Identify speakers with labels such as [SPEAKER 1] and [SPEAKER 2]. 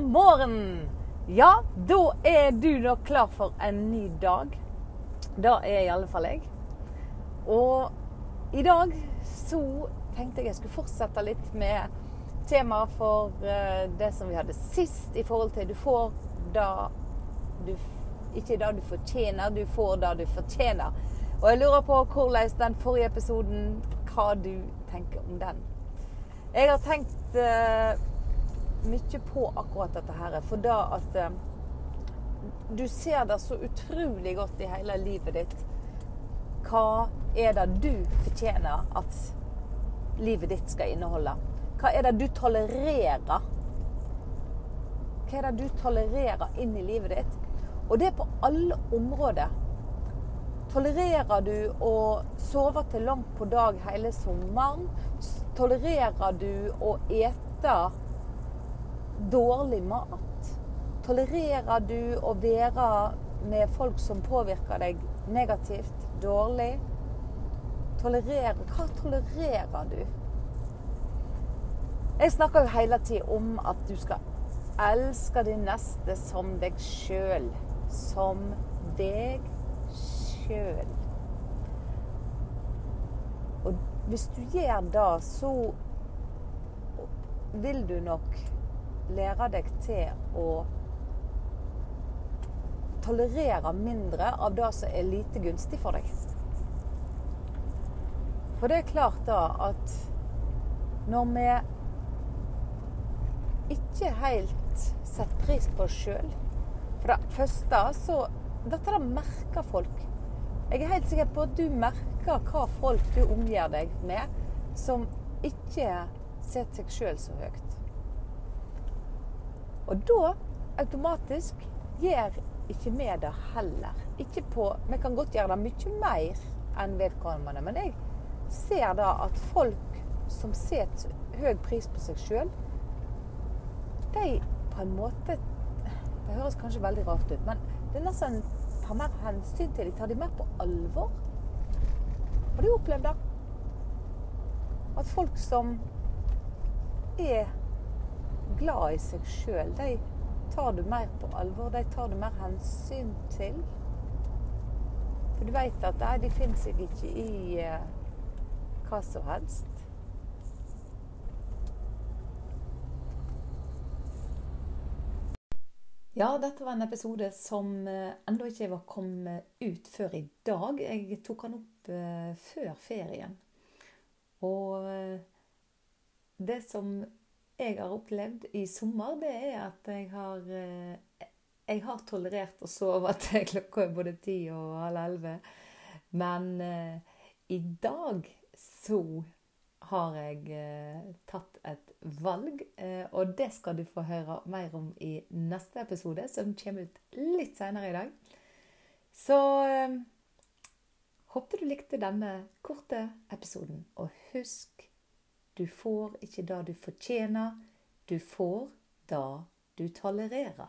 [SPEAKER 1] morgen! Ja, da er du nok klar for en ny dag. Da er i alle fall jeg. Og i dag så tenkte jeg jeg skulle fortsette litt med temaet for eh, det som vi hadde sist, i forhold til du får da du Ikke det du fortjener, du får det du fortjener. Og jeg lurer på hvordan den forrige episoden Hva du tenker om den. Jeg har tenkt eh, mye på akkurat dette her. For da at eh, du ser det så utrolig godt i hele livet ditt. Hva er det du fortjener at livet ditt skal inneholde? Hva er det du tolererer? Hva er det du tolererer inn i livet ditt? Og det er på alle områder. Tolererer du å sove til langt på dag hele sommeren? Tolererer du å ete dårlig mat? Tolererer du å være med folk som påvirker deg negativt, dårlig? Tolererer Hva tolererer du? Jeg snakker jo hele tida om at du skal elske din neste som deg sjøl. Som deg sjøl. Og hvis du gjør det, så vil du nok lære deg til å tolerere mindre av det som er lite gunstig for deg. For det er klart da at når vi ikke helt setter pris på oss sjøl For det første så Dette da merker folk. Jeg er helt sikker på at du merker hva folk du omgir deg med, som ikke setter seg sjøl så høyt. Og da automatisk gjør ikke vi det heller. Ikke på, vi kan godt gjøre det mye mer enn vedkommende, men jeg ser da at folk som setter høy pris på seg sjøl, de på en måte Det høres kanskje veldig rart ut, men det er nesten tar mer hensyn til de Tar de mer på alvor. Har du opplevd det? At folk som er glad i seg sjøl, de tar du mer på alvor. De tar du mer hensyn til. For du veit at nei, de finner seg ikke i eh, hva som helst. Ja, dette var en episode som uh, ennå ikke var kommet ut før i dag. Jeg tok den opp uh, før ferien. Og det som jeg har opplevd i sommer, det er at jeg har, jeg har tolerert å sove til klokka er både ti og halv elleve. Men eh, i dag så har jeg eh, tatt et valg, eh, og det skal du få høre mer om i neste episode, som kommer ut litt senere i dag. Så håper du likte denne korte episoden, og husk du får ikke det du fortjener, du får det du tolererer.